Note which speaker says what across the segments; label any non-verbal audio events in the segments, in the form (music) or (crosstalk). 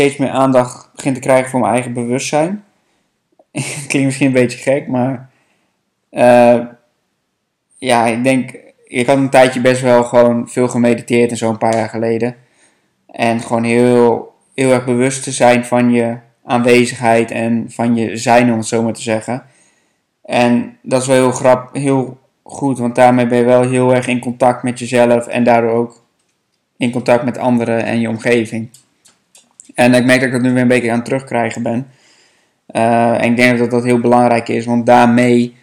Speaker 1: Steeds meer aandacht begin te krijgen voor mijn eigen bewustzijn. (laughs) Klinkt misschien een beetje gek, maar uh, ja, ik denk, ik had een tijdje best wel gewoon veel gemediteerd en zo een paar jaar geleden. En gewoon heel, heel erg bewust te zijn van je aanwezigheid en van je zijn, om het zo maar te zeggen. En dat is wel heel, grap, heel goed, want daarmee ben je wel heel erg in contact met jezelf en daardoor ook in contact met anderen en je omgeving. En ik merk dat ik dat nu weer een beetje aan het terugkrijgen ben. Uh, en ik denk dat dat heel belangrijk is, want daarmee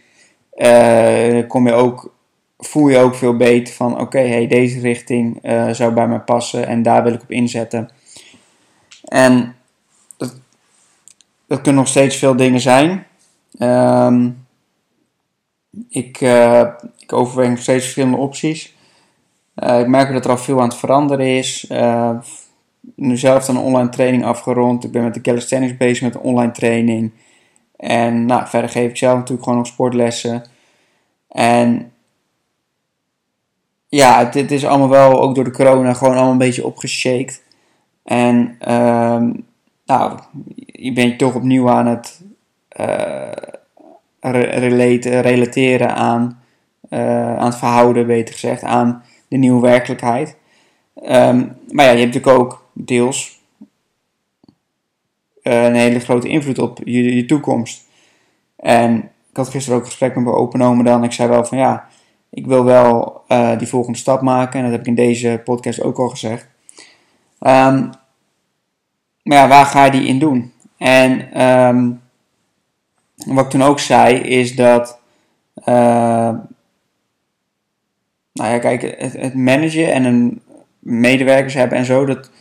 Speaker 1: uh, kom je ook, voel je ook veel beter van: oké, hey, deze richting uh, zou bij mij passen en daar wil ik op inzetten. En dat, dat kunnen nog steeds veel dingen zijn. Um, ik, ik overweeg nog steeds verschillende opties. ik merk dat er al veel aan het veranderen is nu zelf een online training afgerond. Ik ben met de calisthenics bezig met een online training. En nou, verder geef ik zelf natuurlijk gewoon nog sportlessen. En ja, dit is allemaal wel, ook door de corona, gewoon allemaal een beetje opgeshaked. En uh, nou, je bent toch opnieuw aan het uh, relateren aan, uh, aan het verhouden, beter gezegd, aan de nieuwe werkelijkheid. Um, maar ja, je hebt natuurlijk ook deels uh, een hele grote invloed op je, je toekomst. En ik had gisteren ook een gesprek met mijn open dan. Ik zei wel van ja, ik wil wel uh, die volgende stap maken. En dat heb ik in deze podcast ook al gezegd. Um, maar ja, waar ga je die in doen? En um, wat ik toen ook zei is dat... Uh, nou ja, kijk, het, het managen en een medewerkers hebben en zo, dat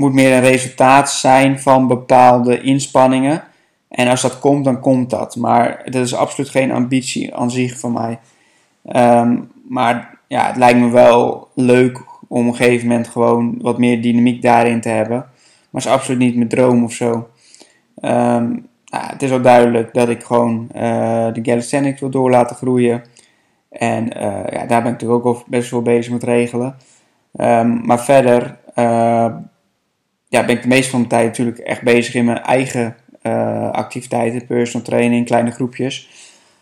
Speaker 1: moet meer een resultaat zijn van bepaalde inspanningen. En als dat komt, dan komt dat. Maar dat is absoluut geen ambitie aan zich van mij. Um, maar ja, het lijkt me wel leuk om op een gegeven moment gewoon wat meer dynamiek daarin te hebben. Maar het is absoluut niet mijn droom of zo. Um, nou, het is ook duidelijk dat ik gewoon uh, de calisthenics wil door laten groeien. En uh, ja, daar ben ik natuurlijk ook best wel bezig met regelen. Um, maar verder uh, ja, ben ik de meeste van de tijd natuurlijk echt bezig in mijn eigen uh, activiteiten, personal training, kleine groepjes.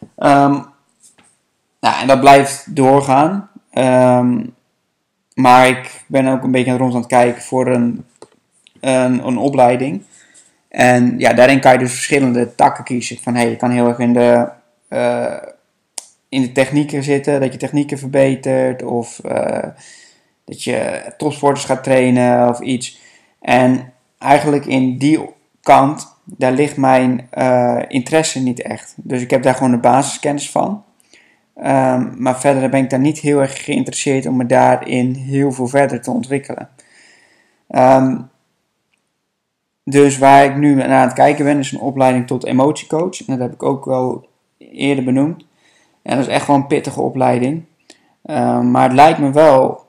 Speaker 1: Um, nou, en dat blijft doorgaan. Um, maar ik ben ook een beetje rond aan het kijken voor een, een, een, opleiding. En ja, daarin kan je dus verschillende takken kiezen. Van hey, je kan heel erg in de, uh, in de technieken zitten, dat je technieken verbetert. Of uh, dat je topsporters gaat trainen of iets. En eigenlijk in die kant, daar ligt mijn uh, interesse niet echt. Dus ik heb daar gewoon de basiskennis van. Um, maar verder ben ik daar niet heel erg geïnteresseerd om me daarin heel veel verder te ontwikkelen. Um, dus waar ik nu naar aan het kijken ben, is een opleiding tot emotiecoach. En dat heb ik ook wel eerder benoemd. En dat is echt wel een pittige opleiding. Um, maar het lijkt me wel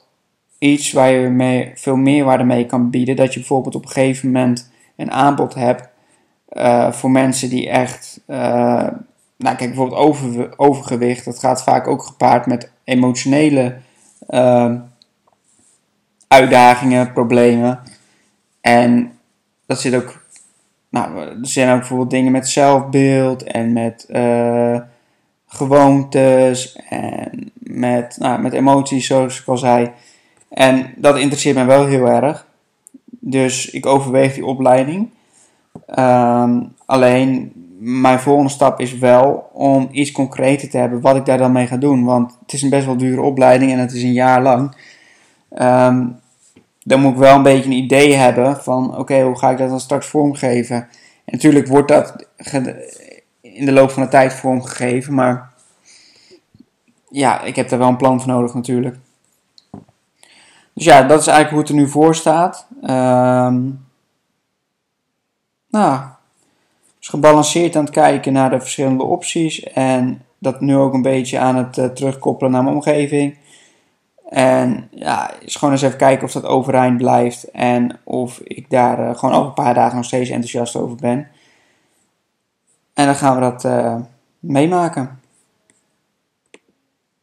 Speaker 1: iets waar je mee, veel meerwaarde mee kan bieden. Dat je bijvoorbeeld op een gegeven moment een aanbod hebt uh, voor mensen die echt. Uh, nou, kijk, bijvoorbeeld over, overgewicht. Dat gaat vaak ook gepaard met emotionele uh, uitdagingen, problemen. En dat zit ook. Nou, er zijn ook bijvoorbeeld dingen met zelfbeeld en met gewoontes en met, nou, met emoties, zoals ik al zei. En dat interesseert mij wel heel erg. Dus ik overweeg die opleiding. Um, alleen mijn volgende stap is wel om iets concreter te hebben wat ik daar dan mee ga doen. Want het is een best wel dure opleiding en het is een jaar lang. Um, dan moet ik wel een beetje een idee hebben van oké, hoe ga ik dat dan straks vormgeven. En natuurlijk wordt dat in de loop van de tijd vormgegeven, maar ja, ik heb daar wel een plan voor nodig natuurlijk. Dus ja, dat is eigenlijk hoe het er nu voor staat. Ehm, nou, dus gebalanceerd aan het kijken naar de verschillende opties. En dat nu ook een beetje aan het uh, terugkoppelen naar mijn omgeving. En ja, is gewoon eens even kijken of dat overeind blijft. En of ik daar uh, gewoon over een paar dagen nog steeds enthousiast over ben. En dan gaan we dat uh, meemaken.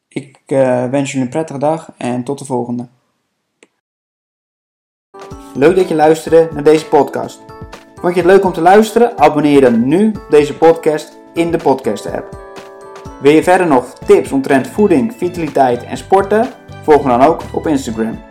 Speaker 1: Ik wens jullie een prettige dag en tot de volgende. Leuk dat je luisterde naar deze podcast. Vond je het leuk om te luisteren? Abonneer dan nu deze podcast in de podcast app. Wil je verder nog tips omtrent voeding, vitaliteit en sporten? Volg me dan ook op Instagram.